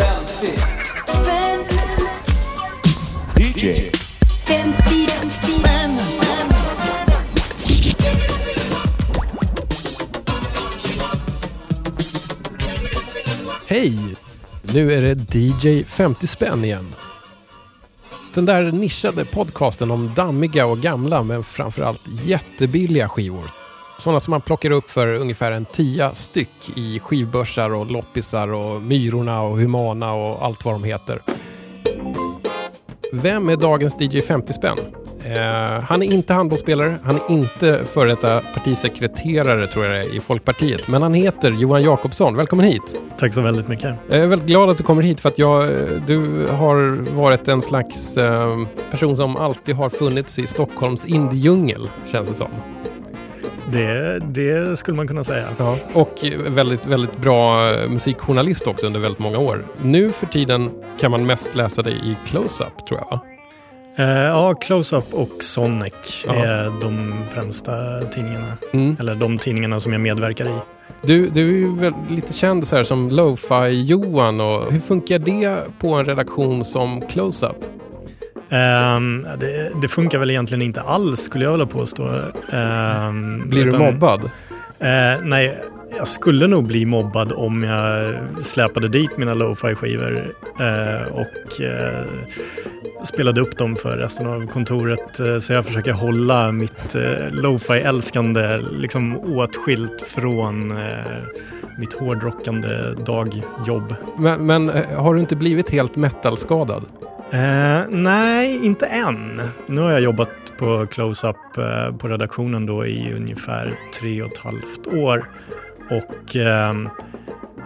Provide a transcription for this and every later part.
50 spänn, DJ 50 spänn. Hej! Nu är det DJ 50 spänn igen. Den där nischade podcasten om dammiga och gamla men framförallt jättebilliga skivor. Sådana som man plockar upp för ungefär en tia styck i skivbörsar och loppisar och Myrorna och Humana och allt vad de heter. Vem är dagens DJ 50 spänn? Eh, han är inte handbollsspelare, han är inte före detta partisekreterare tror jag är, i Folkpartiet. Men han heter Johan Jakobsson. Välkommen hit! Tack så väldigt mycket. Jag är väldigt glad att du kommer hit för att jag, eh, du har varit en slags eh, person som alltid har funnits i Stockholms indiedjungel, känns det som. Det, det skulle man kunna säga. Ja. Och väldigt, väldigt bra eh, musikjournalist också under väldigt många år. Nu för tiden kan man mest läsa dig i Close-Up, tror jag. va? Eh, ja, Close-Up och Sonic Ja. är de främsta tidningarna. Mm. Eller de tidningarna som jag medverkar i. Du, du är ju väl lite känd så här som Lo-Fi-Johan hur funkar det på en redaktion som Close-Up? Ehm, det, det funkar väl egentligen inte alls skulle jag vilja påstå. Ehm, Blir du utan- mobbad? Eh, nej, jag skulle nog bli mobbad om jag släpade dit mina lo-fi skivor eh, och eh, spelade upp dem för resten av kontoret. Så jag försöker hålla mitt eh, lo-fi älskande liksom åtskilt från mitt hårdrockande dagjobb. Men, men har du inte blivit helt metal-skadad? Eh, nej, inte än. Nu har jag jobbat på Close-Up eh, på redaktionen då i ungefär tre och ett halvt år. Och ehm,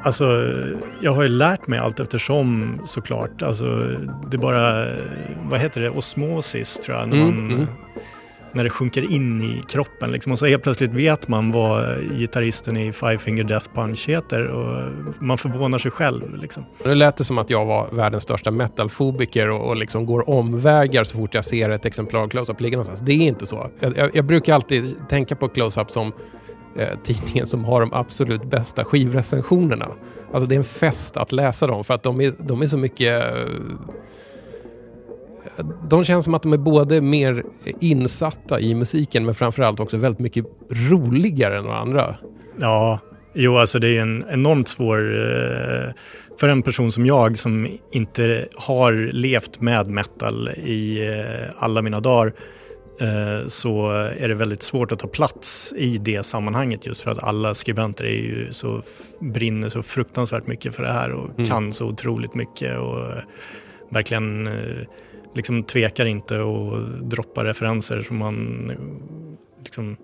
alltså, jag har ju lärt mig allt eftersom såklart. Alltså, det bara, vad heter det, osmosis tror jag. När, Mm, man, mm när det sjunker in i kroppen. Liksom. Och så helt plötsligt vet man vad gitarristen i Five Finger Death Punch heter. Och man förvånar sig själv. Liksom. Det lät det som att jag var världens största metalfobiker och, och liksom går omvägar så fort jag ser ett exemplar av Close-Up ligga någonstans. Det är inte så. Jag, jag, jag brukar alltid tänka på Close-Up som eh, tidningen som har de absolut bästa skivrecensionerna. Alltså det är en fest att läsa dem för att de är, de är så mycket... eh, de känns som att de är både mer insatta i musiken men framförallt också väldigt mycket roligare än andra. Ja, jo alltså det är en enormt svår... Eh, för en person som jag som inte har levt med metal i eh, alla mina dagar eh, så är det väldigt svårt att ta plats i det sammanhanget just för att alla skribenter är ju så, brinner så fruktansvärt mycket för det här och Mm. kan så otroligt mycket och verkligen liksom tvekar inte och droppar referenser som man liksom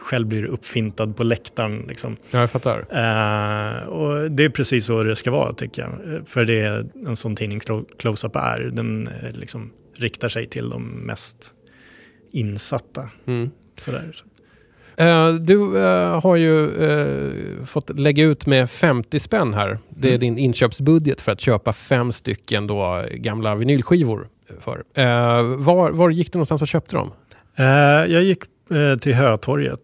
själv blir uppfintad på läktaren. Liksom. Ja, jag fattar. Eh, och det är precis så det ska vara tycker jag. För det är en sån tidning Clo- Close-Up är. Den eh, liksom riktar sig till de mest insatta. Mm. Sådär. Eh, du eh, har ju eh, fått lägga ut med 50 spänn här. Det är Mm. din inköpsbudget för att köpa fem stycken då gamla vinylskivor. För. Var, var gick du någonstans och köpte dem? Jag gick till Hötorget.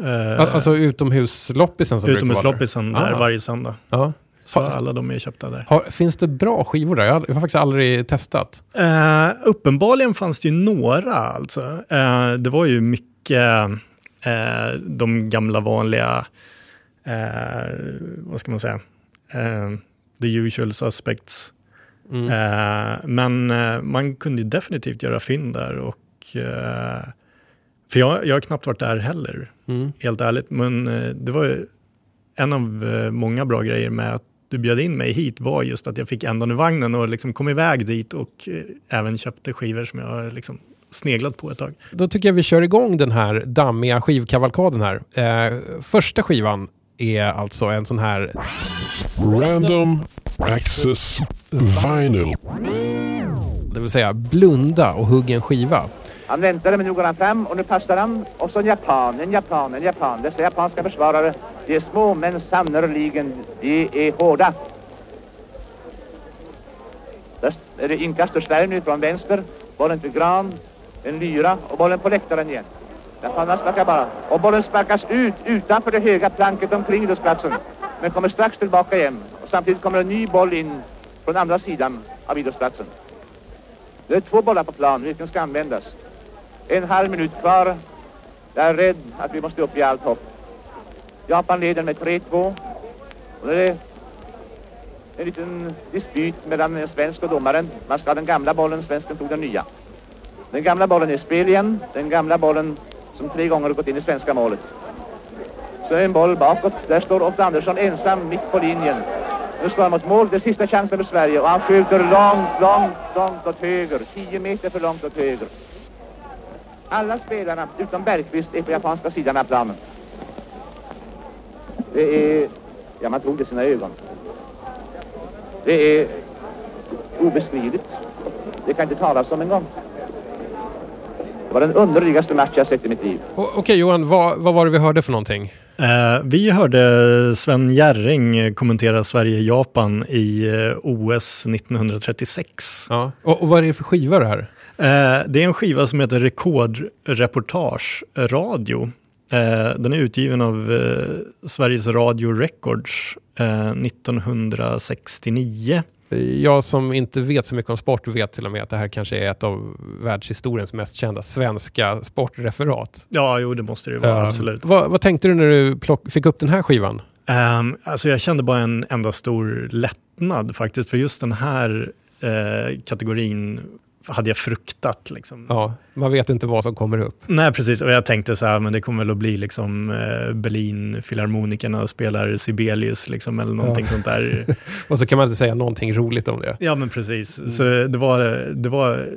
Uh, Al- alltså utomhusloppisen som vara där. Utomhusloppisen där Ah. varje söndag. Så alla de är köpta där. Har, finns det bra skivor där? Jag har, jag har faktiskt aldrig testat. Uppenbarligen fanns det ju några alltså. Det var ju mycket eh, de gamla vanliga, eh, vad ska man säga, eh, the usual suspects. Mm. Eh, men eh, man kunde ju definitivt göra fynd där och eh, för jag, jag har knappt varit där heller, Mm. helt ärligt. Men det var ju en av många bra grejer med att du bjöd in mig hit var just att jag fick ändan ur vagnen och liksom kom iväg dit och även köpte skivor som jag har liksom sneglat på ett tag. Då tycker jag vi kör igång den här dammiga skivkavalkaden här. Eh, första skivan är alltså en sån här Random Access Vinyl. det vill säga blunda och hugg en skiva. Han väntade men nu går han fram och nu passar han. Och så en japan, en japan, en japan. Dessa japanska försvarare, de är små men sannerligen, de är hårda. Där är det inkast ur Sverige nu från vänster. Bollen till Gran, en lyra och bollen på läktaren igen. Där Japanerna sparkar bara. Och bollen sparkas ut utanför det höga planket omkring idrottsplatsen. men kommer strax tillbaka igen. Och samtidigt kommer en ny boll in från andra sidan av idrottsplatsen. Det är två bollar på plan, vilken ska användas? En halv minut kvar. Jag är rädd att vi måste upp i allt hopp. Japan leder med 3-2. Och det är en liten dispyt mellan en svensk och domaren. Man ska ha den gamla bollen, svensken tog den nya. Den gamla bollen är i spel igen. Den gamla bollen som tre gånger gått in i svenska målet. Så en boll bakåt. Där står Otto Andersson ensam mitt på linjen. Nu slår han mot mål. Det är sista chansen för Sverige. Och han skjuter långt, långt, långt åt höger. 10 meter för långt åt höger. Alla spelarna utom Bergqvist är på japanska sidan av planen. Det är... Ja, man tror det sina ögon. Det är obeskrivligt. Det kan inte talas om en gång. Det var den underligaste match jag sett i mitt liv. O- Okej Johan, vad, vad var det vi hörde för någonting? Eh, vi hörde Sven Jerring kommentera Sverige-Japan i eh, OS 1936. Ja. Och, och vad är det för skiva det här? Eh, det är en skiva som heter Rekordreportage Radio. Eh, den är utgiven av eh, Sveriges Radio Records eh, 1969. Jag som inte vet så mycket om sport vet till och med att det här kanske är ett av världshistoriens mest kända svenska sportreferat. Ja, jo det måste det ju vara, Eh, absolut. Vad, vad tänkte du när du plock, fick upp den här skivan? Um, alltså jag kände bara en enda stor lättnad faktiskt, för just den här eh, kategorin hade jag fruktat. Liksom. Ja, man vet inte vad som kommer upp. Nej, precis. Och jag tänkte så här, men det kommer väl att bli liksom eh, Berlin, Filharmonikerna spelar Sibelius liksom, eller någonting sånt där. Och så kan man inte säga någonting roligt om det. Ja, men precis. Så det var, det var,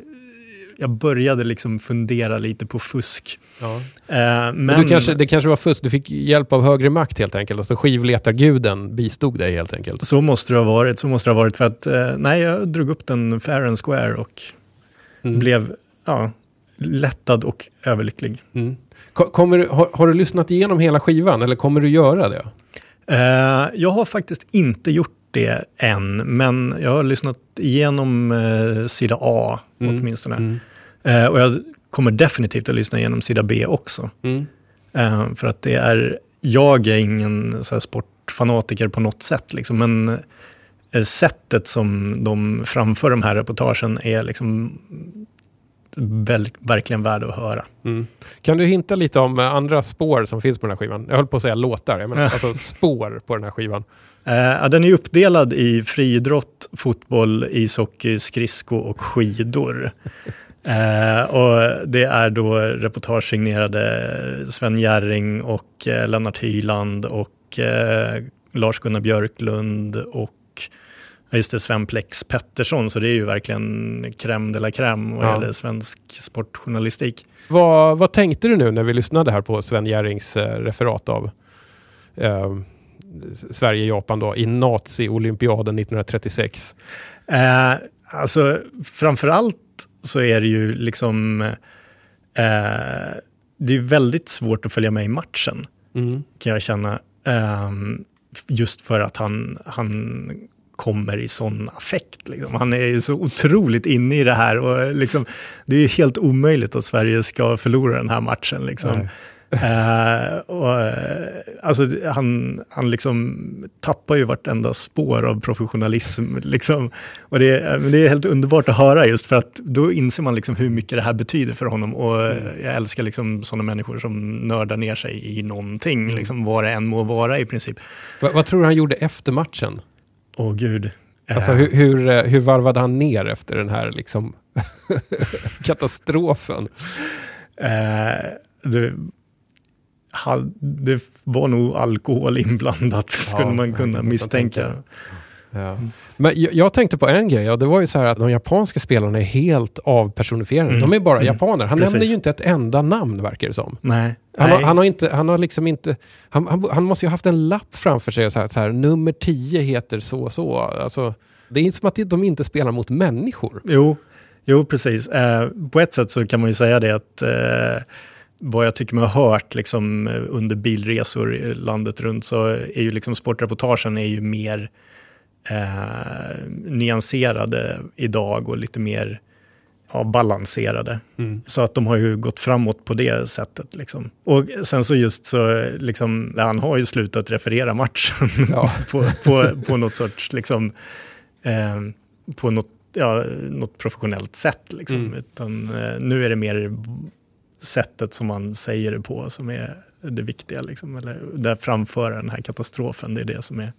jag började liksom fundera lite på fusk. Ja. Eh, men Men du kanske, det kanske var fusk, du fick hjälp av högre makt helt enkelt. Alltså skivletarguden bistod dig helt enkelt. så måste det ha varit. Så måste det ha varit för att, eh, nej, jag drog upp den fair and square och Mm. blev ja, lättad och överlycklig. Mm. Ko- Kommer, har, har du lyssnat igenom hela skivan eller kommer du göra det? Eh, jag har faktiskt inte gjort det än, men jag har lyssnat igenom eh, sida A Mm. åtminstone. Mm. Eh, och jag kommer definitivt att lyssna igenom sida B också. Mm. Eh, för att det är, jag är ingen så här, sportfanatiker på något sätt, liksom, men sättet som de framför de här reportagen är liksom väl, verkligen värd att höra. Mm. Kan du hinta lite om eh, andra spår som finns på den här skivan? Jag höll på att säga låtar, jag menar alltså spår på den här skivan. Eh, den är uppdelad i friidrott, fotboll, ishockey, skridsko och skidor. Eh, och det är då reportage signerade Sven Jerring och eh, Lennart Hyland och eh, Lars-Gunnar Björklund och ja, just det, Sven Plex Pettersson. Så det är ju verkligen crème de la crème vad Ja. gäller svensk sportjournalistik. Vad, vad tänkte du nu när vi lyssnade här på Sven Jerrings eh, referat av eh, Sverige-Japan då i Nazi-olympiaden 1936? Eh, alltså framförallt så är det ju liksom, eh, det är väldigt svårt att följa med i matchen Mm. kan jag känna. Ehm, just för att han, han kommer i sån affekt. Liksom. Han är ju så otroligt inne i det här och liksom, det är ju helt omöjligt att Sverige ska förlora den här matchen. Liksom. Eh, och, eh, alltså, han, han liksom tappar ju vartenda spår av professionalism. Liksom. Och det, men det är helt underbart att höra just för att då inser man liksom hur mycket det här betyder för honom. Och eh, jag älskar liksom sådana människor som nördar ner sig i någonting, liksom, vad det än må vara i princip. Va, vad tror du han gjorde efter matchen? Åh gud. Eh, Alltså hur, hur, eh, hur varvade han ner efter den här liksom katastrofen? Eh, det, ha- det var nog alkohol inblandat, skulle man jag kunna misstänka. Ja. Men jag, jag tänkte på en grej, och det var ju så här att de japanska spelarna är helt avpersonifierade. Mm. De är bara Mm. japaner. Han Precis. nämner ju inte ett enda namn verkar det som. Nej. Han har, han har inte, han har liksom inte, han, han, han måste ju ha haft en lapp framför sig så här, så här nummer 10 heter så och så. Alltså, det är inte som att de inte spelar mot människor. Jo, jo precis. Eh, på ett sätt så kan man ju säga det att eh, vad jag tycker mig ha hört liksom, under bilresor landet runt så är ju liksom sportreportagen är ju mer eh, nyanserade idag och lite mer ja, balanserade. Mm. Så att de har ju gått framåt på det sättet. Liksom. Och sen så just så, liksom, han har ju slutat referera matchen Ja. på, på, på något sorts, liksom, eh, på något, ja, något professionellt sätt. Liksom. Mm. Utan, eh, nu är det mer sättet som man säger det på som är det viktiga. Liksom. Eller där framföra den här katastrofen, det är det som är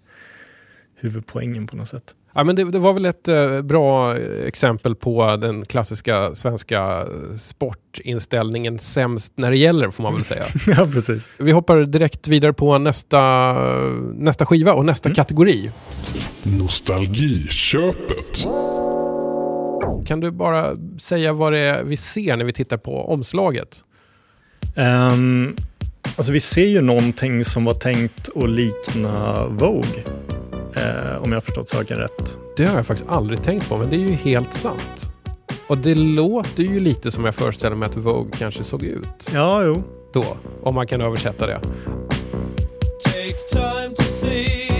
huvudpoängen på något sätt. Ja, men det, det var väl ett eh, bra exempel på den klassiska svenska sportinställningen sämst när det gäller, får man väl säga. ja, precis. Vi hoppar direkt vidare på nästa, nästa skiva och nästa kategori. Nostalgiköpet. Kan du bara säga vad det är vi ser när vi tittar på omslaget? Um, alltså vi ser ju någonting som var tänkt att likna Vogue. Eh, om jag har förstått saken rätt. Det har jag faktiskt aldrig tänkt på, men det är ju helt sant. Och det låter ju lite som jag föreställer mig att Vogue kanske såg ut Ja, jo. då, om man kan översätta det. Take time to see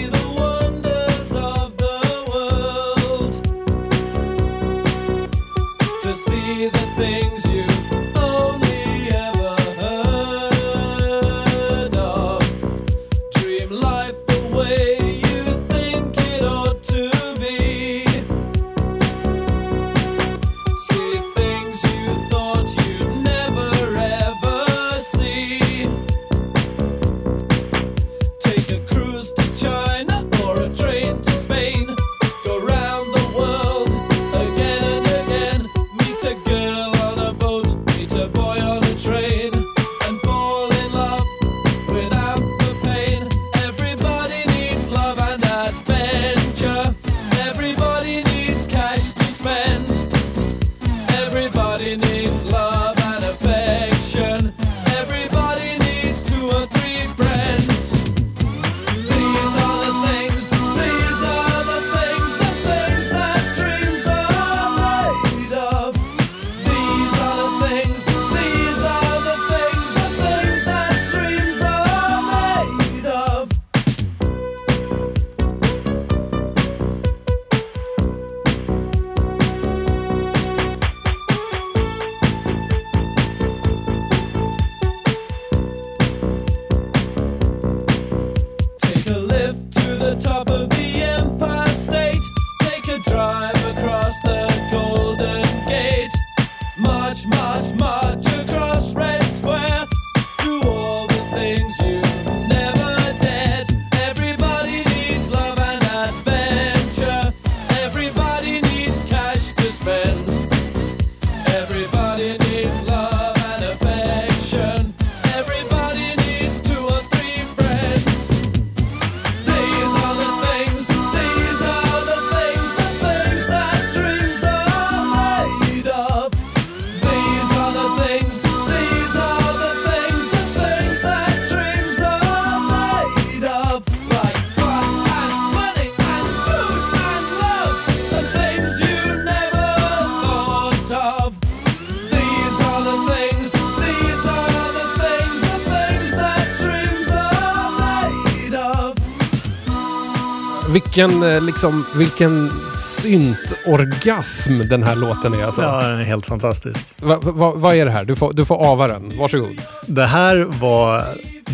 Vilken, eh, liksom, vilken syntorgasm den här låten är alltså. Ja, den är helt fantastisk. Va, va, vad är det här? Du får, du får ava den. Varsågod. Det här var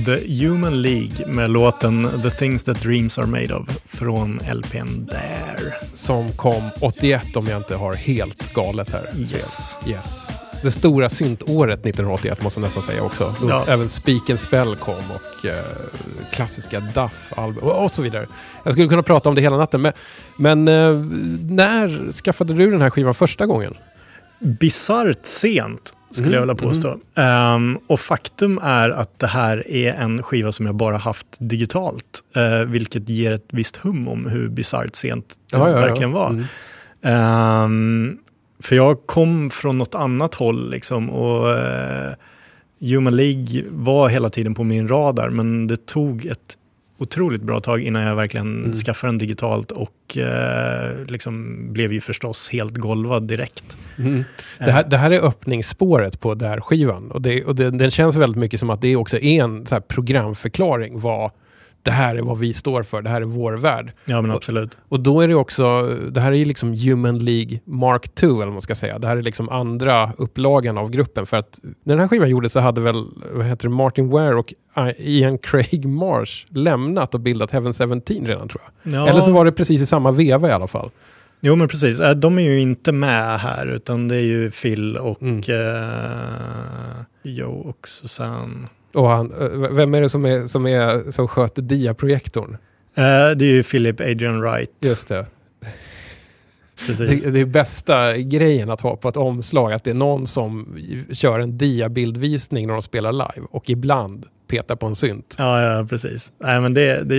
The Human League med låten The Things That Dreams Are Made Of från LPn Dare. Som kom 81 om jag inte har helt galet här. Yes. Yes. Det stora syntåret 1981 måste jag nästan säga också. Då Ja. Även Speak and Spell kom och eh, klassiska Duff-album och, och så vidare. Jag skulle kunna prata om det hela natten. Men, men eh, när skaffade du den här skivan första gången? Bisarrt sent skulle Mm, jag vilja påstå. Ehm, och faktum är att det här är en skiva som jag bara haft digitalt. eh, vilket ger ett visst hum om hur bisarrt sent det Ja, ja, verkligen var. Mm. Ehm, för jag kom från något annat håll liksom och eh, Human League var hela tiden på min radar men det tog ett otroligt bra tag innan jag verkligen Mm. skaffade den digitalt och eh, liksom blev ju förstås helt golvad direkt. Mm. Det, här, det här är öppningsspåret på där skivan och, det, och det, den känns väldigt mycket som att det också är en här programförklaring vad det här är vad vi står för, det här är vår värld. Ja, men absolut. Och då är det också, det här är ju liksom Human League Mark 2 eller vad man ska säga. Det här är liksom andra upplagan av gruppen. För att när den här skivan gjordes så hade väl, vad heter det, Martin Ware och Ian Craig Marsh lämnat och bildat Heaven 17 redan tror jag. Ja, Eller så var det precis i samma veva i alla fall. Jo, men precis. Äh, De är ju inte med här, utan det är ju Phil och Mm. eh, Joe och Susanne. Och han, eh, vem är det som, är, som, är, som sköter diaprojektorn? Eh, det är ju Philip Adrian Wright. Just det. Det, det är bästa grejen att ha på ett omslag, att det är någon som kör en diabildvisning när de spelar live och ibland petar på en synt. Ja, ja, precis. Nej, men det, det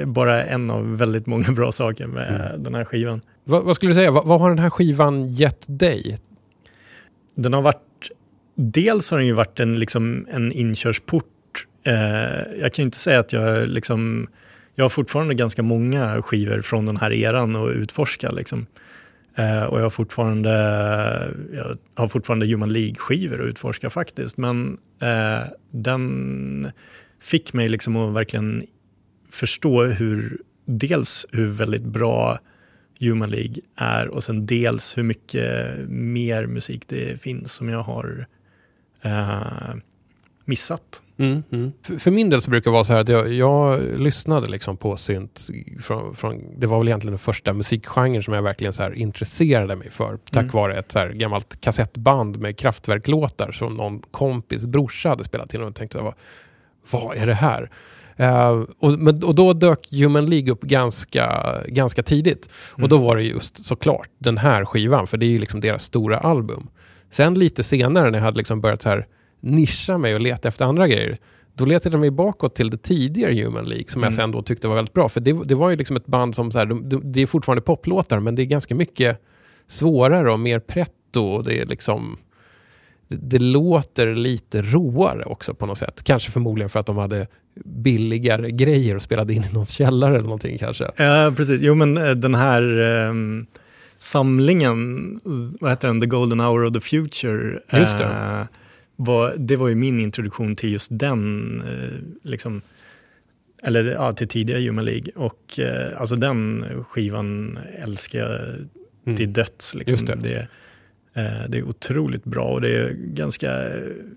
är bara en av väldigt många bra saker med Mm. den här skivan. Vad, vad skulle du säga, vad, vad har den här skivan gett dig? Den har varit, dels har den ju varit en, liksom, en inkörsport. Eh, jag kan ju inte säga att jag liksom, jag har fortfarande ganska många skivor från den här eran att utforska. Liksom. Eh, och jag har fortfarande, jag har fortfarande Human League-skivor att utforska faktiskt. Men eh, den fick mig liksom att verkligen förstå hur, dels hur väldigt bra Human League är och sen dels hur mycket mer musik det finns som jag har eh, missat. Mm, mm. För, för min del så brukar det vara så här att jag, jag lyssnade liksom på synt. Från, från, det var väl egentligen den första musikgenren som jag verkligen så intresserade mig för. Tack Mm. vare ett så gammalt kassettband med kraftverklåtar som någon kompis brorsa hade spelat in. Och jag tänkte, vad, vad är det här? Eh, och, men, och då dök Human League upp ganska, ganska tidigt. Och då var det just såklart den här skivan, för det är ju liksom deras stora album. Sen lite senare när jag hade liksom börjat så här nischa mig och leta efter andra grejer, då letade jag mig bakåt till det tidigare Human League som jag Mm. sen då tyckte var väldigt bra. För det, det var ju liksom ett band som så här, de, de, det är fortfarande poplåtar, men det är ganska mycket svårare och mer pretto. Och det är liksom... Det, det låter lite råare också på något sätt. Kanske förmodligen för att de hade billigare grejer och spelade in i någons källare eller någonting kanske. Ja, precis. Jo, men eh, den här ehm, samlingen, vad heter den, The Golden Hour of the Future. Just det. eh, var, det var ju min introduktion till just den, eh, liksom, eller ja, till tidiga Human League. Och eh, alltså den skivan älskar jag Mm. till döds. Liksom. Just det. Det, eh, det är otroligt bra och det är ganska,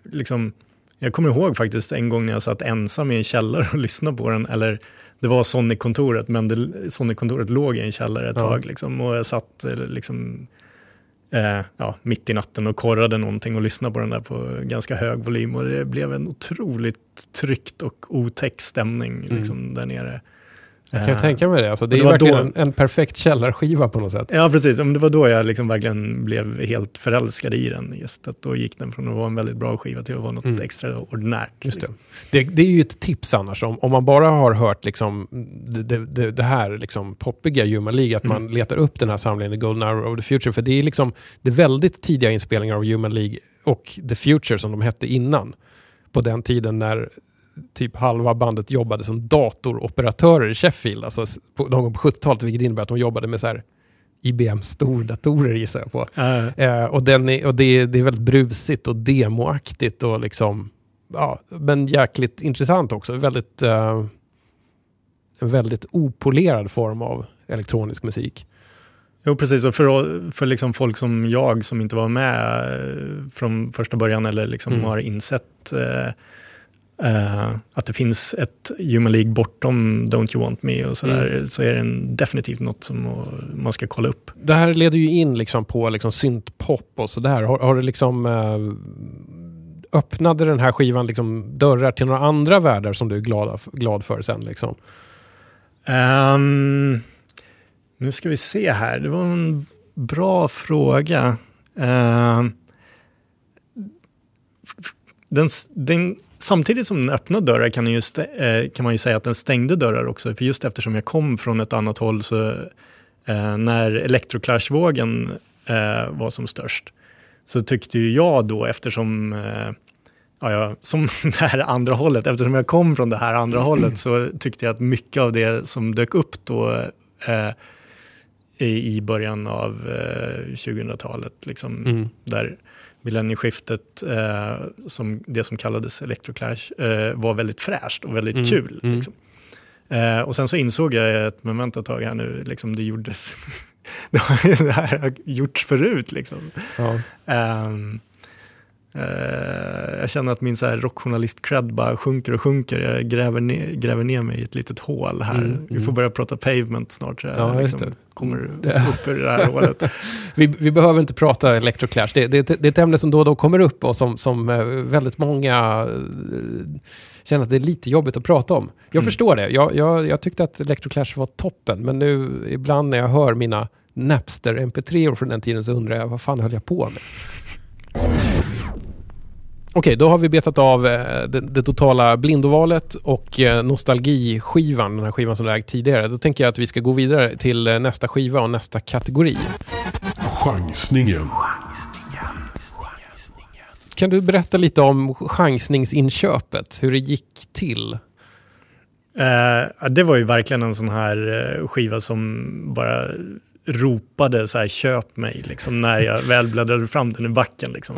liksom, jag kommer ihåg faktiskt en gång när jag satt ensam i en källare och lyssnade på den, eller det var Sonic-kontoret, men det- Sonic-kontoret låg i en källare ett Ja. tag liksom, och jag satt eh, liksom, eh, ja, mitt i natten och korrade någonting och lyssnade på den där på ganska hög volym och det blev en otroligt tryckt och otäck stämning liksom, där nere. Jag kan Eh, tänka mig det. Alltså, det det är var verkligen då- en, en perfekt källarskiva på något sätt. Ja, precis. Det var då jag liksom verkligen blev helt förälskad i den. Just att då gick den från att vara en väldigt bra skiva till att vara något Mm. extraordinärt. Just det. liksom. Det, det är ju ett tips annars, om, om man bara har hört liksom, det, det- här liksom poppiga Human League, att man Mm. letar upp den här samlingen The Golden Hour of the Future, för det är liksom det är väldigt tidiga inspelningar av Human League och The Future som de hette innan. På den tiden när typ halva bandet jobbade som datoroperatörer i Sheffield, alltså på, någon gång på 70-talet, vilket innebär att de jobbade med så här IBM stordatorer gissar jag på. Eh, Eh, och den är, och det, är, det är väldigt brusigt och demoaktigt och liksom, ja, men jäkligt intressant också. Väldigt, eh, en väldigt opolerad form av elektronisk musik. Jo, precis. Och för, för liksom folk som jag som inte var med eh, från första början eller liksom Mm. har insett eh, eh, att det finns ett Human League bortom Don't You Want Me och sådär, Mm. så är det en, definitivt något som man ska kolla upp. Det här leder ju in liksom på liksom syntpop och sådär. Har, har det liksom eh, öppnade den här skivan liksom dörrar till några andra världar som du är glad, glad för sen? Liksom? Ehm, nu ska vi se här, det var en bra fråga. Ehm, den, den, samtidigt som den öppnade dörrar kan, den ju stä- eh, kan man ju säga att den stängde dörrar också. För just eftersom jag kom från ett annat håll så eh, när Electroclash-vågen eh, var som störst så tyckte ju jag då eftersom eh, ja, som det här andra hållet, eftersom jag kom från det här andra hållet så tyckte jag att mycket av det som dök upp då eh, i början av eh, 2000-talet, liksom, Mm. där millennieskiftet, eh, som det som kallades Electroclash, eh, var väldigt fräscht och väldigt Mm, kul. mm. Liksom. Eh, och sen så insåg jag ett moment ett tag här nu, liksom det gjordes, det har- det här har gjorts förut liksom. Ja. Eh, jag känner att min så här rockjournalist-cred bara sjunker och sjunker. Jag gräver ner, gräver ner mig i ett litet hål här. Mm, Vi får börja prata pavement snart. Så jag Ja, liksom det. kommer Det- upp ur det här hålet. Vi, vi behöver inte prata Electroclash. Det, det, det är ett ämne som då och då kommer upp och som, som eh, väldigt många eh, känner att det är lite jobbigt att prata om. Jag Mm. förstår det. Jag, jag, jag tyckte att Electroclash var toppen, men nu ibland när jag hör mina Napster MP3 från den tiden så undrar jag vad fan höll jag på med? Okej, då har vi betat av eh, det, det totala blindovalet och eh, nostalgiskivan, den här skivan som du ägt tidigare. Då tänker jag att vi ska gå vidare till eh, nästa skiva och nästa kategori. Chansningen. Kan du berätta lite om chansningsinköpet? Hur det gick till? Eh, det var ju verkligen en sån här skiva som bara ropade så här köp mig liksom när jag väl bläddrade fram den i backen liksom.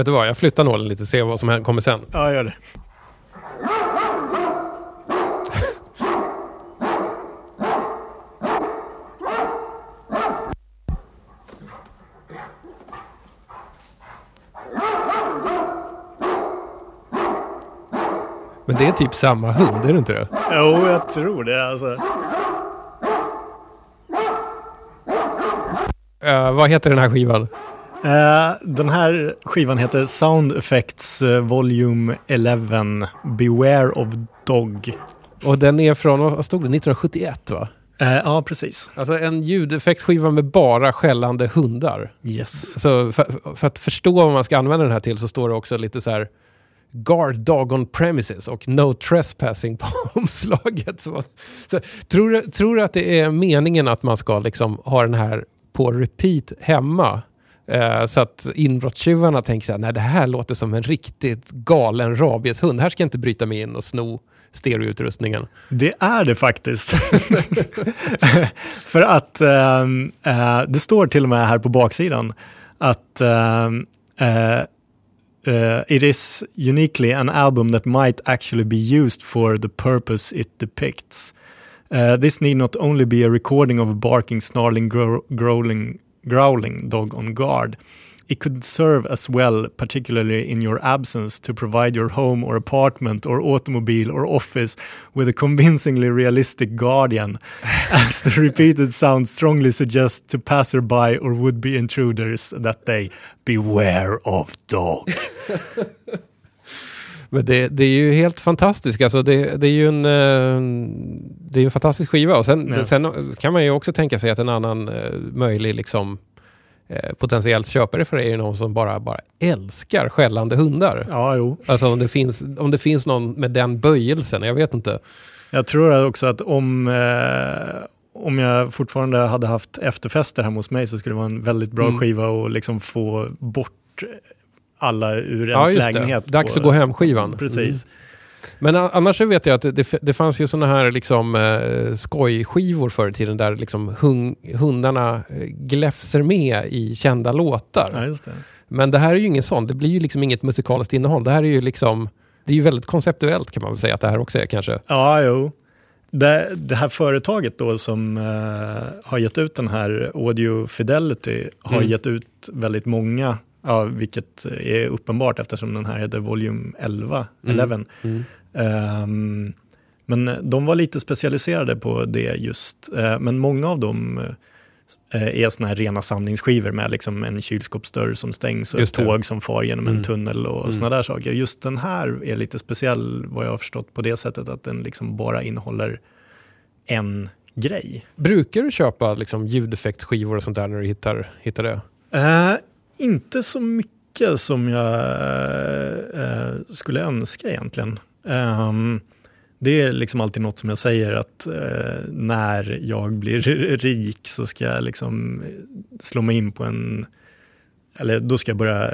Vet du vad, jag flyttar nålen lite och ser vad som kommer sen. Ja, gör det. Men det är typ samma hund, är det inte det? Jo, jag tror det. Alltså. Eh, vad heter den här skivan? Eh, den här skivan heter Sound Effects eh, Volume 11 Beware of Dog. Och den är från, vad stod det, 1971 va? Eh, ja, precis. Alltså en ljudeffektskiva med bara skällande hundar. Yes. Alltså för, för att förstå vad man ska använda den här till så står det också lite så här Guard dog on premises och no trespassing på omslaget. Så, så, tror, du, tror du att det är meningen att man ska liksom ha den här på repeat hemma? Eh, så att inbrottstjuvarna tänker så här, nej det här låter som en riktigt galen rabieshund. Här ska jag inte bryta mig in och sno stereoutrustningen. Det är det faktiskt. För att ehm, eh, det står till och med här på baksidan att ehm, eh, Uh, it is uniquely an album that might actually be used for the purpose it depicts. Uh, this need not only be a recording of a barking, snarling, gro- growling, growling dog on guard. It could serve as well, particularly in your absence, to provide your home or apartment or automobile or office with a convincingly realistic guardian, as the repeated sound strongly suggests to passerby or would-be intruders that they beware of dog. Men det, det är ju helt fantastiskt. Alltså det, det är ju en, eh, det är en fantastisk skiva. Och sen, Ja. sen kan man ju också tänka sig att en annan eh, möjlig liksom, eh, potentiellt köpare för det är någon som bara, bara älskar skällande hundar. Ja, jo. Alltså om det, finns, om det finns någon med den böjelsen, jag vet inte. Jag tror också att om, eh, om jag fortfarande hade haft efterfester hemma hos mig så skulle det vara en väldigt bra Mm. skiva och liksom få bort alla ur Ja, ens det. lägenhet. Dags på- att gå hem-skivan. Precis. Men annars vet jag att det, det, det fanns ju sådana här liksom, eh, skojskivor förr i tiden där liksom hung, hundarna eh, gläfser med i kända låtar. Ja, det. Men det här är ju ingen sån. Det blir ju liksom inget musikaliskt innehåll. Det här är ju liksom... Det är ju väldigt konceptuellt kan man väl säga att det här också är kanske. Ja, jo. Det, det här företaget då som eh, har gett ut den här Audio Fidelity har Mm. gett ut väldigt många, ja, vilket är uppenbart eftersom den här heter Volume 11. Mm. 11. Mm. Ehm, men de var lite specialiserade på det just. Eh, men många av dem eh, är såna här rena samlingsskivor med liksom en kylskåpsdörr som stängs och ett tåg som far genom Mm. en tunnel och Mm. såna där saker. Just den här är lite speciell vad jag har förstått på det sättet att den liksom bara innehåller en grej. Brukar du köpa liksom ljudeffektskivor och sånt där när du hittar, hittar det? Eh, inte så mycket som jag eh, skulle önska egentligen. Ehm, det är liksom alltid något som jag säger att eh, när jag blir rik så ska jag liksom slå mig in på en eller då ska jag börja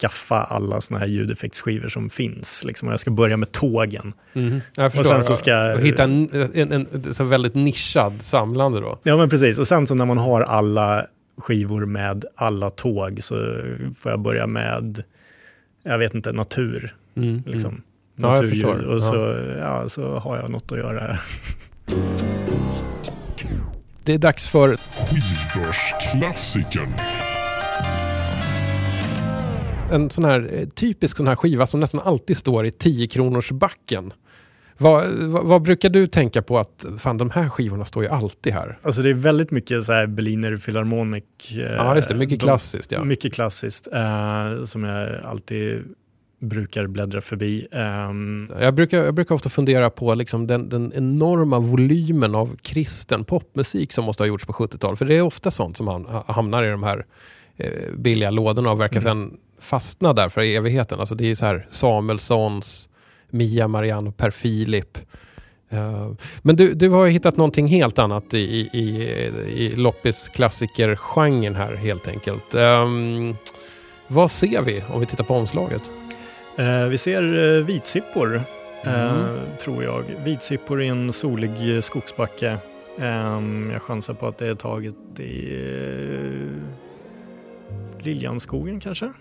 skaffa alla såna här ljudeffektsskivor som finns. Liksom. Och Jag ska börja med tågen. Mhm. Jag förstår. sen så ska jag- Och hitta en, en, en, så väldigt nischad samlande då. Ja men precis, och sen så när man har alla skivor med alla tåg så får jag börja med, jag vet inte, natur. Mm. Liksom. Mm. Ja, Naturljud. och så, ja, så har jag något att göra här. Det är dags för Skivbörsklassikern. en sån här eh, typisk sån här skiva som nästan alltid står i 10 kronors backen. Vad, vad, vad brukar du tänka på att fan de här skivorna står ju alltid här? Alltså det är väldigt mycket så här Berliner Philharmonic. eh, Ja just det, mycket de- klassiskt ja. Mycket klassiskt, eh, som jag alltid brukar bläddra förbi. Ehm, Jag brukar, jag brukar ofta fundera på liksom den, den enorma volymen av kristen popmusik som måste ha gjorts på 70-talet. För det är ofta sånt som hamnar i de här eh, billiga lådorna och verkar sen fastna där för evigheten. Alltså det är så här Samuelssons, Mia Marianne och Per Filip. Eh, men du, du har ju hittat någonting helt annat i, i, i, i loppis klassiker-genren här helt enkelt. Ehm, vad ser vi om vi tittar på omslaget? Eh, vi ser eh, vitsippor, eh, Mm. tror jag. Vitsippor i en solig eh, skogsbacke. Ehm, jag chansar på att det är taget i Liljanskogen kanske?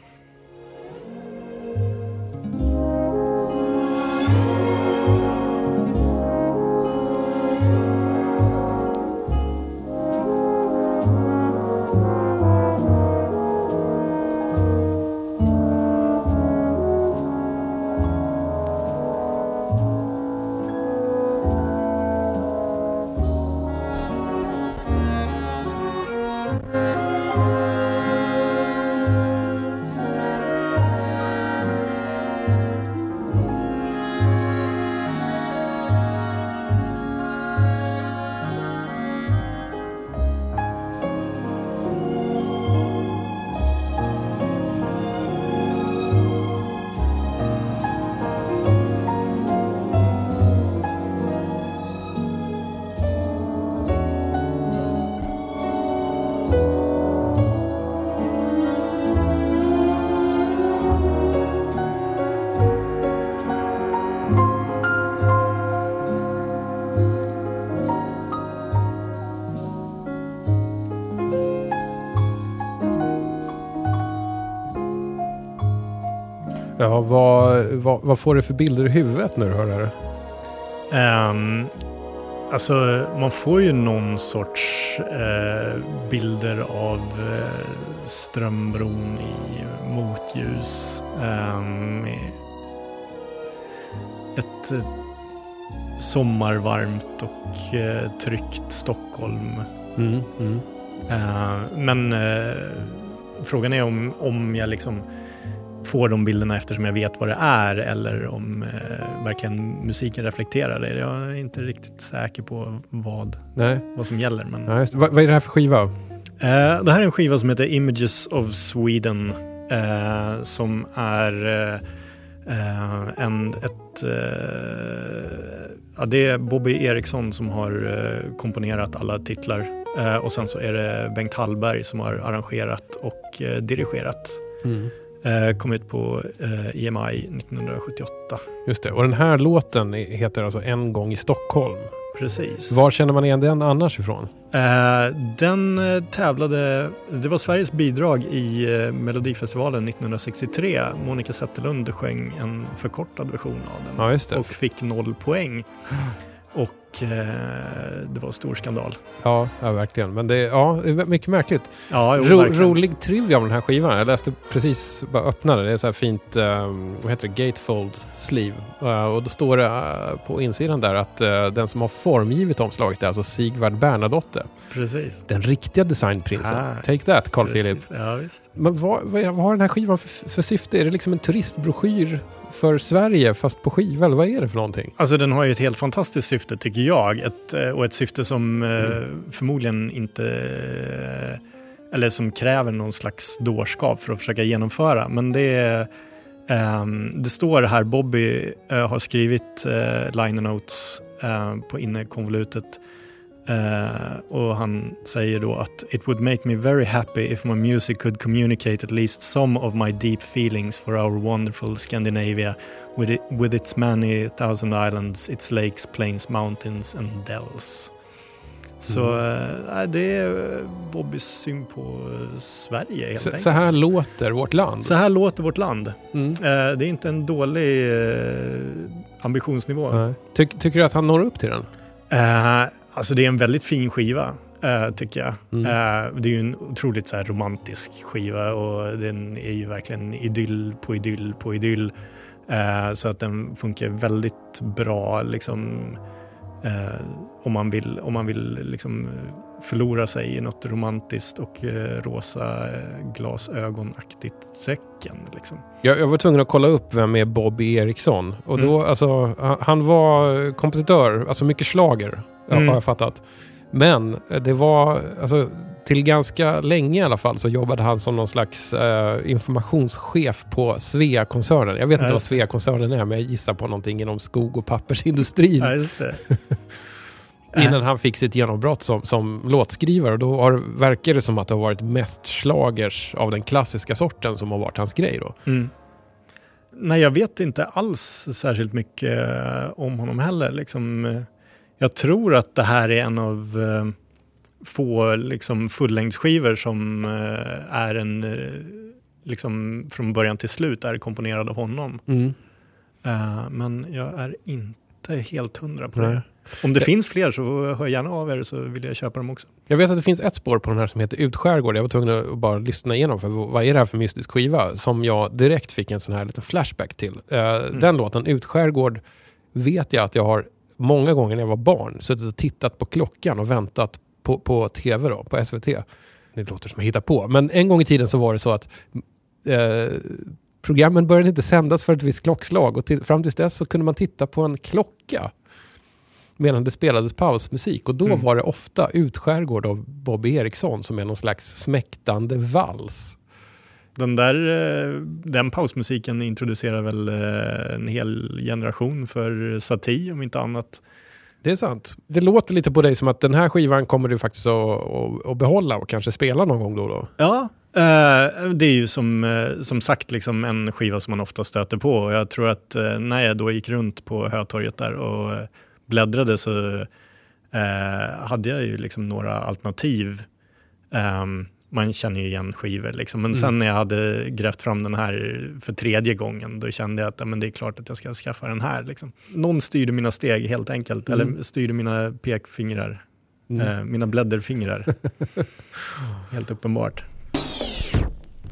Ja, vad, vad, vad får du för bilder i huvudet när du hör det här? Um, alltså, man får ju någon sorts eh, bilder av eh, Strömbron i motljus. Ehm, ett eh, sommarvarmt och eh, tryggt Stockholm. Mm, mm. Eh, men frågan är om, om jag liksom får de bilderna eftersom jag vet vad det är eller om eh, verkligen musiken reflekterar det. Jag är inte riktigt säker på vad, Nej, vad som gäller. Men, ja, vad, vad är det här för skiva? Eh, det här är en skiva som heter Images of Sweden eh, som är eh, eh, en, ett, eh, ja, det är Bobby Eriksson som har komponerat alla titlar och sen så är det Bengt Hallberg som har arrangerat och dirigerat. Mm. Eh, kom ut på eh, EMI 1978. Just det, och den här låten heter alltså En gång i Stockholm. Precis. Var känner man igen den annars ifrån? Eh, den tävlade, det var Sveriges bidrag i Melodifestivalen 1963. Monica Zetterlund sjöng en förkortad version av den Ja, och fick noll poäng. Och eh, det var stor skandal. Ja, ja verkligen. Men det, ja, det är mycket märkligt. Ja, jo, Ro, rolig trivia om den här skivan. Jag läste precis, bara öppnade. Det är så här fint, um, vad heter det, gatefold sleeve. Uh, och då står det uh, på insidan där att uh, den som har formgivit omslaget är alltså Sigvard Bernadotte. Precis. Den riktiga designprinsen. Ah, Take that, Carl Philip. Ja, visst. Men vad, vad, vad har den här skivan för, för syfte? Är det liksom en turistbroschyr för Sverige fast på skiva? Eller vad är det för någonting? Alltså den har ju ett helt fantastiskt syfte tycker jag. Ett, eh, och ett syfte som eh, Mm. förmodligen inte... eh, Eller som kräver någon slags dårskap för att försöka genomföra. Men det är... ehm, det står här, Bobby har skrivit uh, liner notes eh, på innekonvolutet. Eh, och han säger då att It would make me very happy if my music could communicate at least some of my deep feelings for our wonderful Scandinavia with, it, with its many thousand islands, its lakes, plains, mountains and dells. Så eh, det är Bobbys syn på eh, Sverige helt Så, enkelt. så här låter vårt land. Så här låter vårt land. Mm. Eh, det är inte en dålig eh, ambitionsnivå. Tyck, tycker du att han når upp till den? Alltså det är en väldigt fin skiva, eh, tycker jag. Mm. Eh, det är ju en otroligt så här, romantisk skiva och den är ju verkligen idyll på idyll på idyll. Eh, så att den funkar väldigt bra liksom, om man vill, om man vill liksom, förlora sig i något romantiskt och rosa glasögonaktigt säcken. Liksom. Jag, jag var tvungen att kolla upp vem är Bobby Eriksson. Och då, Mm. alltså, han var kompositör, alltså mycket slager Mm. har jag fattat. Men det var, alltså till ganska länge i alla fall så jobbade han som någon slags eh, informationschef på Svea-koncernen. Jag vet inte Ja, vad. Svea-koncernen är, men jag gissar på någonting inom skog och pappersindustrin. Ja. Innan han fick sitt genombrott som, som låtskrivare. Och då har, verkar det som att det har varit mest slagers av den klassiska sorten som har varit hans grej då. Mm. Nej, jag vet inte alls särskilt mycket om honom heller. Liksom, eh, jag tror att det här är en av eh, få liksom, fullängdsskivor som eh, är en, eh, liksom, från början till slut är komponerad av honom. Mm. Eh, men jag är inte helt hundra på Nej. det. Om det finns fler så hör gärna av er så vill jag köpa dem också. Jag vet att det finns ett spår på den här som heter Utskärgård. Jag var tvungen att bara lyssna igenom för vad är det här för mystisk skiva? Som jag direkt fick en sån här liten flashback till. Eh, Den låten, Utskärgård, vet jag att jag har många gånger när jag var barn suttit och tittat på klockan och väntat på, på tv då, på SVT. Det låter som jag hittar på. Men en gång i tiden så var det så att eh, programmen började inte sändas för ett visst klockslag och till, fram tills dess så kunde man titta på en klocka medan det spelades pausmusik. Och då Mm. var det ofta Utskärgård av Bobby Eriksson som är någon slags smäktande vals. Den där eh, den pausmusiken introducerar väl eh, en hel generation för Satie om inte annat. Det är sant. Det låter lite på dig som att den här skivan kommer du faktiskt att, att, behålla och kanske spela någon gång då och då. Ja, eh, det är ju som, som sagt liksom en skiva som man ofta stöter på. Och jag tror att när jag då gick runt på Hötorget där och bläddrade så hade jag ju liksom några alternativ. Ehm, man känner ju igen skivor liksom. Men sen när jag hade grävt fram den här för tredje gången då kände jag att ja, men det är klart att jag ska skaffa den här. Liksom. Någon styrde mina steg helt enkelt, eller styrde mina pekfingrar. Eh, mina blädderfingrar. helt uppenbart.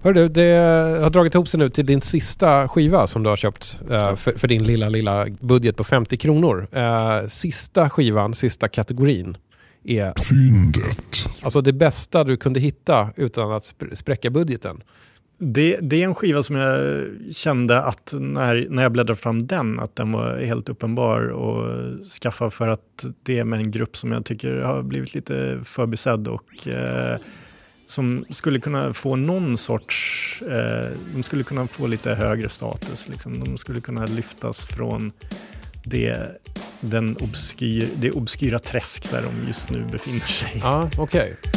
Hör du, det har dragit ihop sig nu till din sista skiva som du har köpt eh, för, för din lilla, lilla budget på 50 kronor. Eh, sista skivan, sista kategorin är Fyndet. alltså det bästa du kunde hitta utan att spr- spräcka budgeten. Det, det är en skiva som jag kände att när, när jag bläddrade fram den, att den var helt uppenbar att skaffa för att det är med en grupp som jag tycker har blivit lite förbisedd och eh, som skulle kunna få någon sorts, eh, de skulle kunna få lite högre status. Liksom. De skulle kunna lyftas från det, den obskyr, det obskyra träsk där de just nu befinner sig. Ja, okej. Okay.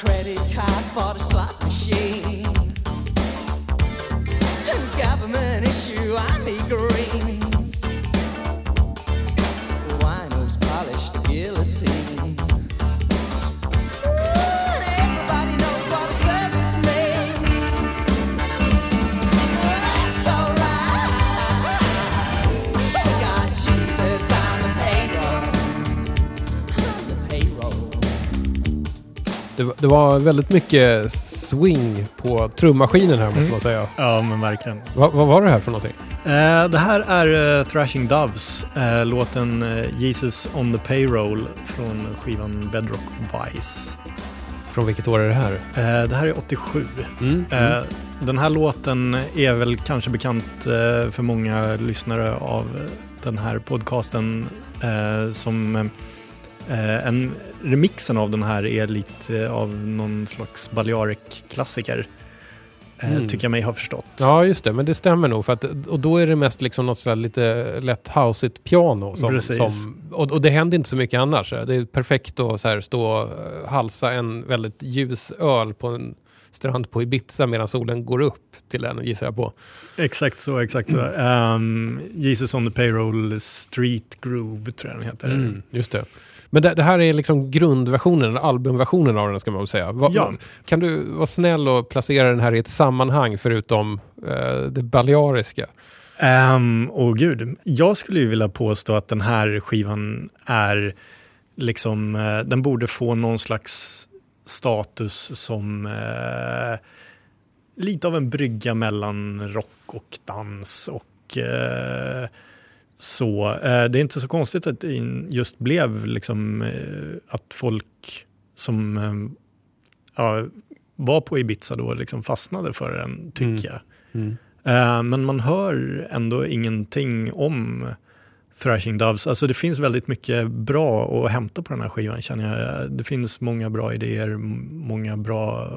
Credit card for the slot machine. And government issue, I need Det, var- väldigt mycket swing på trummaskinen här måste man säga. Ja, men verkligen. Va, vad var det här för någonting? Eh, det här är eh, Thrashing Doves, eh, låten eh, Jesus on the Payroll från skivan Bedrock Vice. Från vilket år är det här? Eh, det här är 87. Mm. Eh, den här låten är väl kanske bekant för många lyssnare av den här podcasten som en remixen av den här är lite av någon slags Balearic-klassiker. Eh, Mm. Tycker jag mig ha förstått. Ja, just det. Men det stämmer nog. För att, och då är det mest liksom något sådär lite lätt houseigt piano. Som, som, och, och det händer inte så mycket annars. Det är perfekt att så här stå och eh, halsa en väldigt ljus öl på en strand på Ibiza medan solen går upp till den, gissar jag på. Exakt så, exakt så. Um, Jesus on the Payroll Street Groove tror jag den heter. Mm, just det. Men det, det här är liksom grundversionen, albumversionen av den ska man väl säga. Va, Ja. Kan du vara snäll och placera den här i ett sammanhang förutom eh, det baleariska? Um, åh gud, jag skulle ju vilja påstå att den här skivan är liksom, eh, den borde få någon slags status som eh, lite av en brygga mellan rock och dans och eh, så. Eh, det är inte så konstigt att det just blev liksom eh, att folk som eh, ja, var på Ibiza då liksom fastnade för den, tycker Mm. jag. Mm. Men man hör ändå ingenting om Thrashing Doves. Alltså det finns väldigt mycket bra att hämta på den här skivan känner jag. Det finns många bra idéer, många bra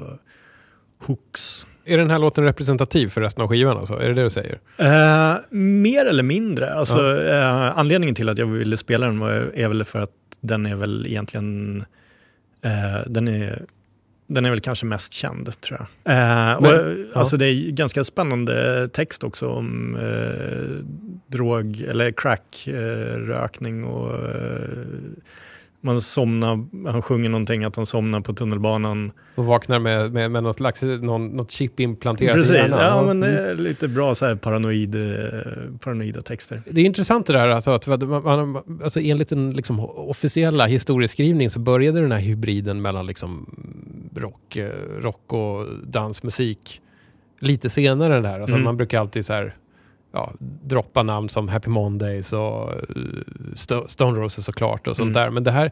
hooks. Är den här låten representativ för resten av skivan? Alltså? Är det det du säger? Eh, mer eller mindre. Alltså, eh, anledningen till att jag ville spela den var, är väl för att den är väl egentligen eh, den är den är väl kanske mest känd tror jag. Och, Men- ja. Alltså det är ganska spännande text också om drog eller crackrökning rökning och man somnar, han sjunger någonting att han somnar på tunnelbanan. Och vaknar med, med, med något, slags, någon, något chip implanterat Precis, i hjärnan? ja, men det Mm. är lite bra så här paranoid, eh, paranoida texter. Det är intressant det där att, att man, man, alltså enligt den liksom officiella historieskrivning så började den här hybriden mellan liksom rock, eh, rock och dansmusik lite senare här. Alltså Mm. Man brukar alltid så här, ja, droppa namn som Happy Mondays och eh, Sto- Stone Roses såklart och sånt Mm. där. Men det här,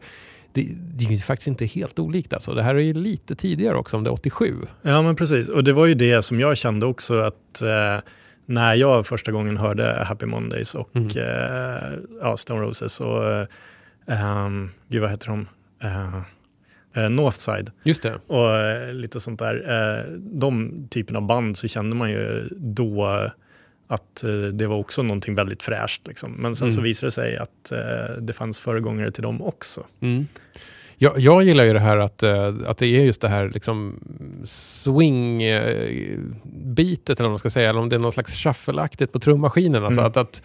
det, det är ju faktiskt inte helt olikt alltså. Det här är ju lite tidigare också, om det är 87. Ja, men precis. Och det var ju det som jag kände också att eh, när jag första gången hörde Happy Mondays och Mm. eh, ja, Stone Roses och, eh, ehm, gud vad heter de? Eh, eh, Northside Just det. och eh, lite sånt där. De typen av band så kände man ju då att eh, det var också någonting väldigt fräscht. Liksom. Men sen så Mm. visade det sig att eh, det fanns föregångare till dem också. Mm. Jag, jag gillar ju det här att, eh, att det är just det här liksom swing-bitet eller vad man ska säga, eller om det är någon slags shuffleaktigt på trummaskinen. Alltså Mm. att, att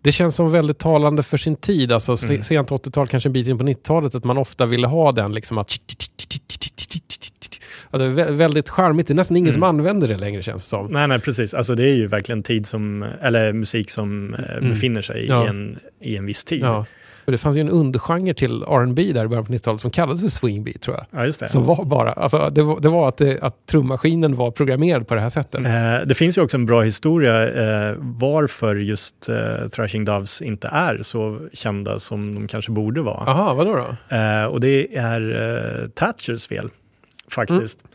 det känns som väldigt talande för sin tid, alltså Mm. sent 80-tal, kanske en bit in på 90-talet, att man ofta ville ha den liksom att Vä- väldigt charmigt, det är nästan ingen Mm. som använder det längre känns det som. Nej, nej, precis. Alltså det är ju verkligen tid som, eller musik som eh, Mm. befinner sig Ja. i, en, i en viss tid. Ja. Och det fanns ju en undergenre till R&B där i början på 90-talet som kallades för swingbeat tror jag. Ja. Som var bara, alltså det var, det var att, det, att trummaskinen var programmerad på det här sättet. Eh, det finns ju också en bra historia eh, varför just eh, Thrashing Doves inte är så kända som de kanske borde vara. Aha, vadå då? Eh, och det är eh, Thatchers fel, faktiskt.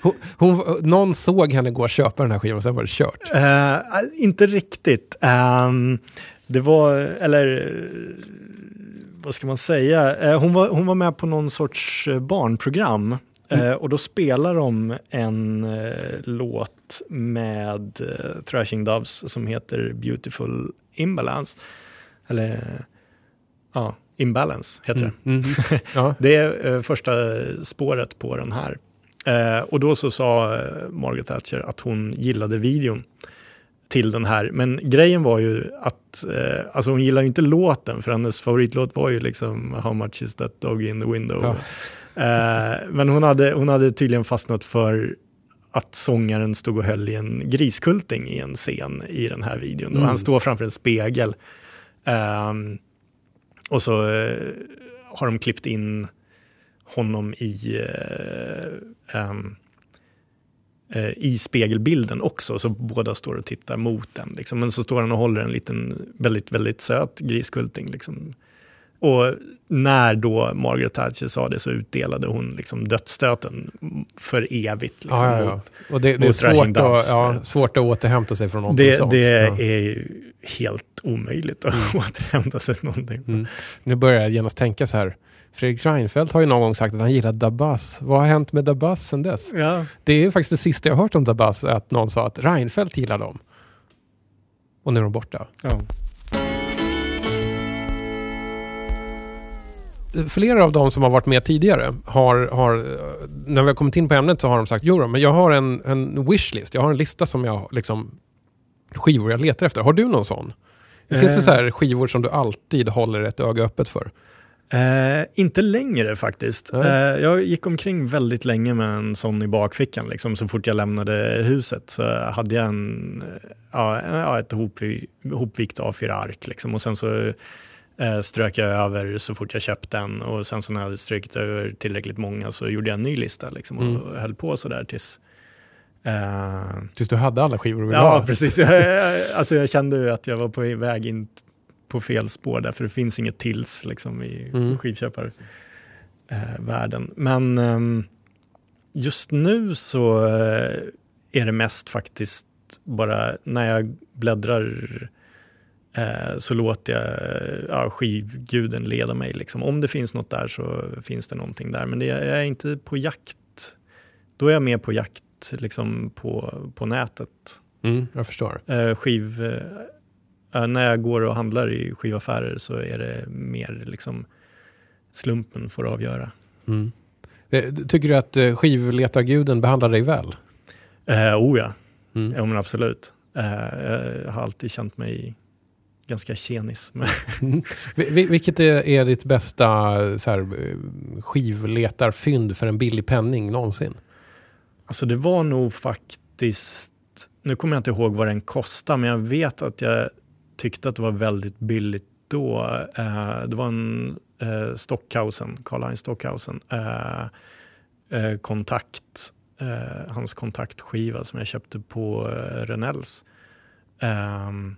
Hon, hon, någon såg henne gå och köpa den här skivan och sen var det kört. Eh, inte riktigt. Ehm, det var, eller eh, vad ska man säga? Eh, hon, var, hon var med på någon sorts barnprogram. Eh, och då spelar de en låt med Thrashing Doves som heter Beautiful Imbalance. Eller ja, Imbalance heter det. Mm. Ja. Det är eh, första spåret på den här. Eh, och då så sa eh, Margaret Thatcher att hon gillade videon till den här. Men grejen var ju att, eh, alltså hon gillar ju inte låten, för hennes favoritlåt var ju liksom How much is that dog in the window. Ja. Eh, men hon hade, hon hade tydligen fastnat för att sångaren stod och höll i en griskulting i en scen i den här videon. Och Mm. han står framför en spegel. Ehm, och så eh, har de klippt in honom i, eh, ehm, eh, i spegelbilden också, så båda står och tittar mot den. Liksom. Men så står han och håller en liten, väldigt, väldigt söt griskulting. Liksom. Och när då Margaret Thatcher sa det så utdelade hon liksom dödsstöten för evigt. Liksom, Ja, ja, ja. mot- Och det, det är svårt att, ja, svårt att återhämta sig från någonting Det, sånt. det är ju helt omöjligt att återhämta sig någonting. Mm. Nu börjar jag genast tänka så här. Fredrik Reinfeldt har ju någon gång sagt att han gillar Dabas. Vad har hänt med Dabas sen dess? Ja. Det är ju faktiskt det sista jag hört om Dabas, att någon sa att Reinfeldt gillar dem. Och nu är de borta. Ja. Flera av de som har varit med tidigare har, har eh, när vi har kommit in på ämnet så har de sagt jo men jag har en, en wishlist, jag har en lista som jag liksom skivor jag letar efter. Har du någon sån? Finns det Eh. så här skivor som du alltid håller ett öga öppet för? Eh, inte längre faktiskt. Eh, jag gick omkring väldigt länge med en sån i bakfickan. Liksom. Så fort jag lämnade huset så hade jag en, eh, ja, ett hopvi- hopvikt A4-ark. Liksom. Och sen så eh, strök jag över så fort jag köpte en. Och sen så när jag hade strukit över tillräckligt många så gjorde jag en ny lista. Liksom, och Mm. höll på sådär tills... Eh, Tills du hade alla skivor du ville Ja, ha? precis. Jag, jag, alltså jag kände ju att jag var på väg in på fel spår där, för det finns inget tills liksom, i Mm. skivköparvärlden. Eh, världen. Men ehm, just nu så eh, är det mest faktiskt bara när jag bläddrar eh, så låter jag eh, ja, skivguden leda mig. Liksom. Om det finns något där så finns det någonting där. Men det, jag är inte på jakt. Då är jag mer på jakt liksom, på, på nätet. Mm, jag förstår. Eh, skiv, eh, när jag går och handlar i skivaffärer så är det mer liksom slumpen får avgöra. Mm. Eh, Tycker du att eh, skivletarguden behandlar dig väl? Eh, oh ja, Mm. ja men absolut. Eh, jag har alltid känt mig ganska tjenis. vi- Vilket är, är ditt bästa så här, skivletarfynd för en billig penning någonsin? Alltså det var nog faktiskt, nu kommer jag inte ihåg vad den kostade, men jag vet att jag tyckte att det var väldigt billigt då. Eh, det var en eh, Stockhausen, Karl-Heinz Stockhausen, eh, kontakt, hans kontaktskiva som jag köpte på eh, Renells. Ehm,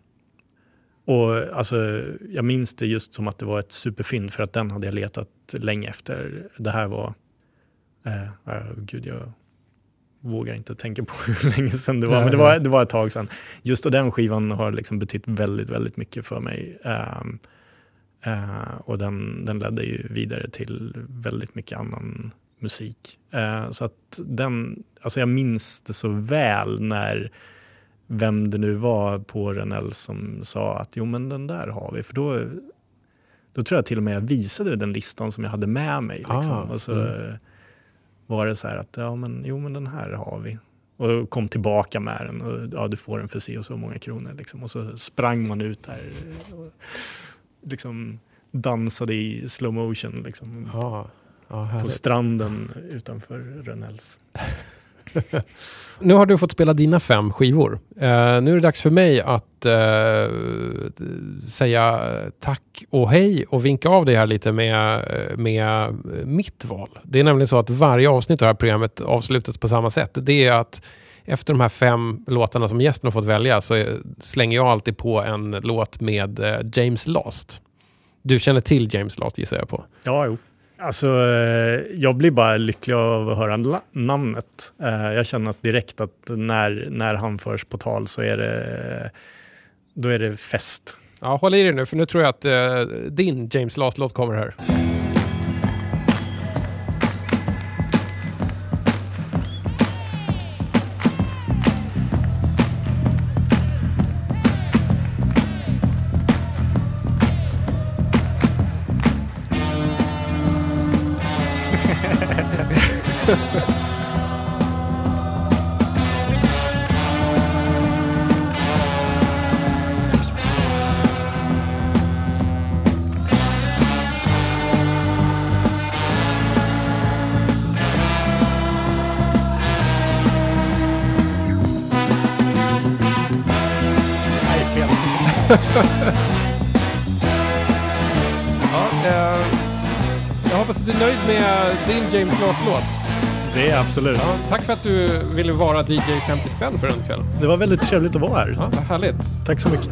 och alltså, jag minns det just som att det var ett superfynd för att den hade jag letat länge efter. Det här var, eh, ja, gud jag vågar inte tänka på hur länge sedan det var, Nej, men det var, det var ett tag sedan. Just då den skivan har liksom betytt väldigt, väldigt mycket för mig. Ehm, eh, och den, den ledde ju vidare till väldigt mycket annan musik. Eh, så att den, alltså jag minns det så väl när vem det nu var på Renell som sa att jo men den där har vi, för då, då tror jag till och med jag visade den listan som jag hade med mig. Liksom. Ah, och så mm. var det så här att ja men, jo men den här har vi. Och kom tillbaka med den och ja du får den för si och så många kronor. Liksom. Och så sprang man ut där och liksom dansade i slow motion liksom, Ja, ja på stranden utanför Renells. Nu har du fått spela dina fem skivor. Uh, nu är det dags för mig att uh, säga tack och hej och vinka av dig här lite med, eh, med mitt val. Det är nämligen så att varje avsnitt av det här programmet avslutas på samma sätt. Det är att efter de här fem låtarna som gästen har fått välja så slänger jag alltid på en låt med James Last. Du känner till James Last gissar jag på. Ja, jo. Alltså, eh, jag blir bara lycklig av att höra namnet. Eh, jag känner att direkt att när, när han förs på tal så är det, då är det fest. Ja, håll i dig nu för nu tror jag att eh, din James Last-låt kommer här. Med din James Last-låt. Det är absolut. Ja, tack för att du ville vara DJ 50 spänn för en kväll. Det var väldigt trevligt att vara här. Ja, vad härligt. Tack så mycket.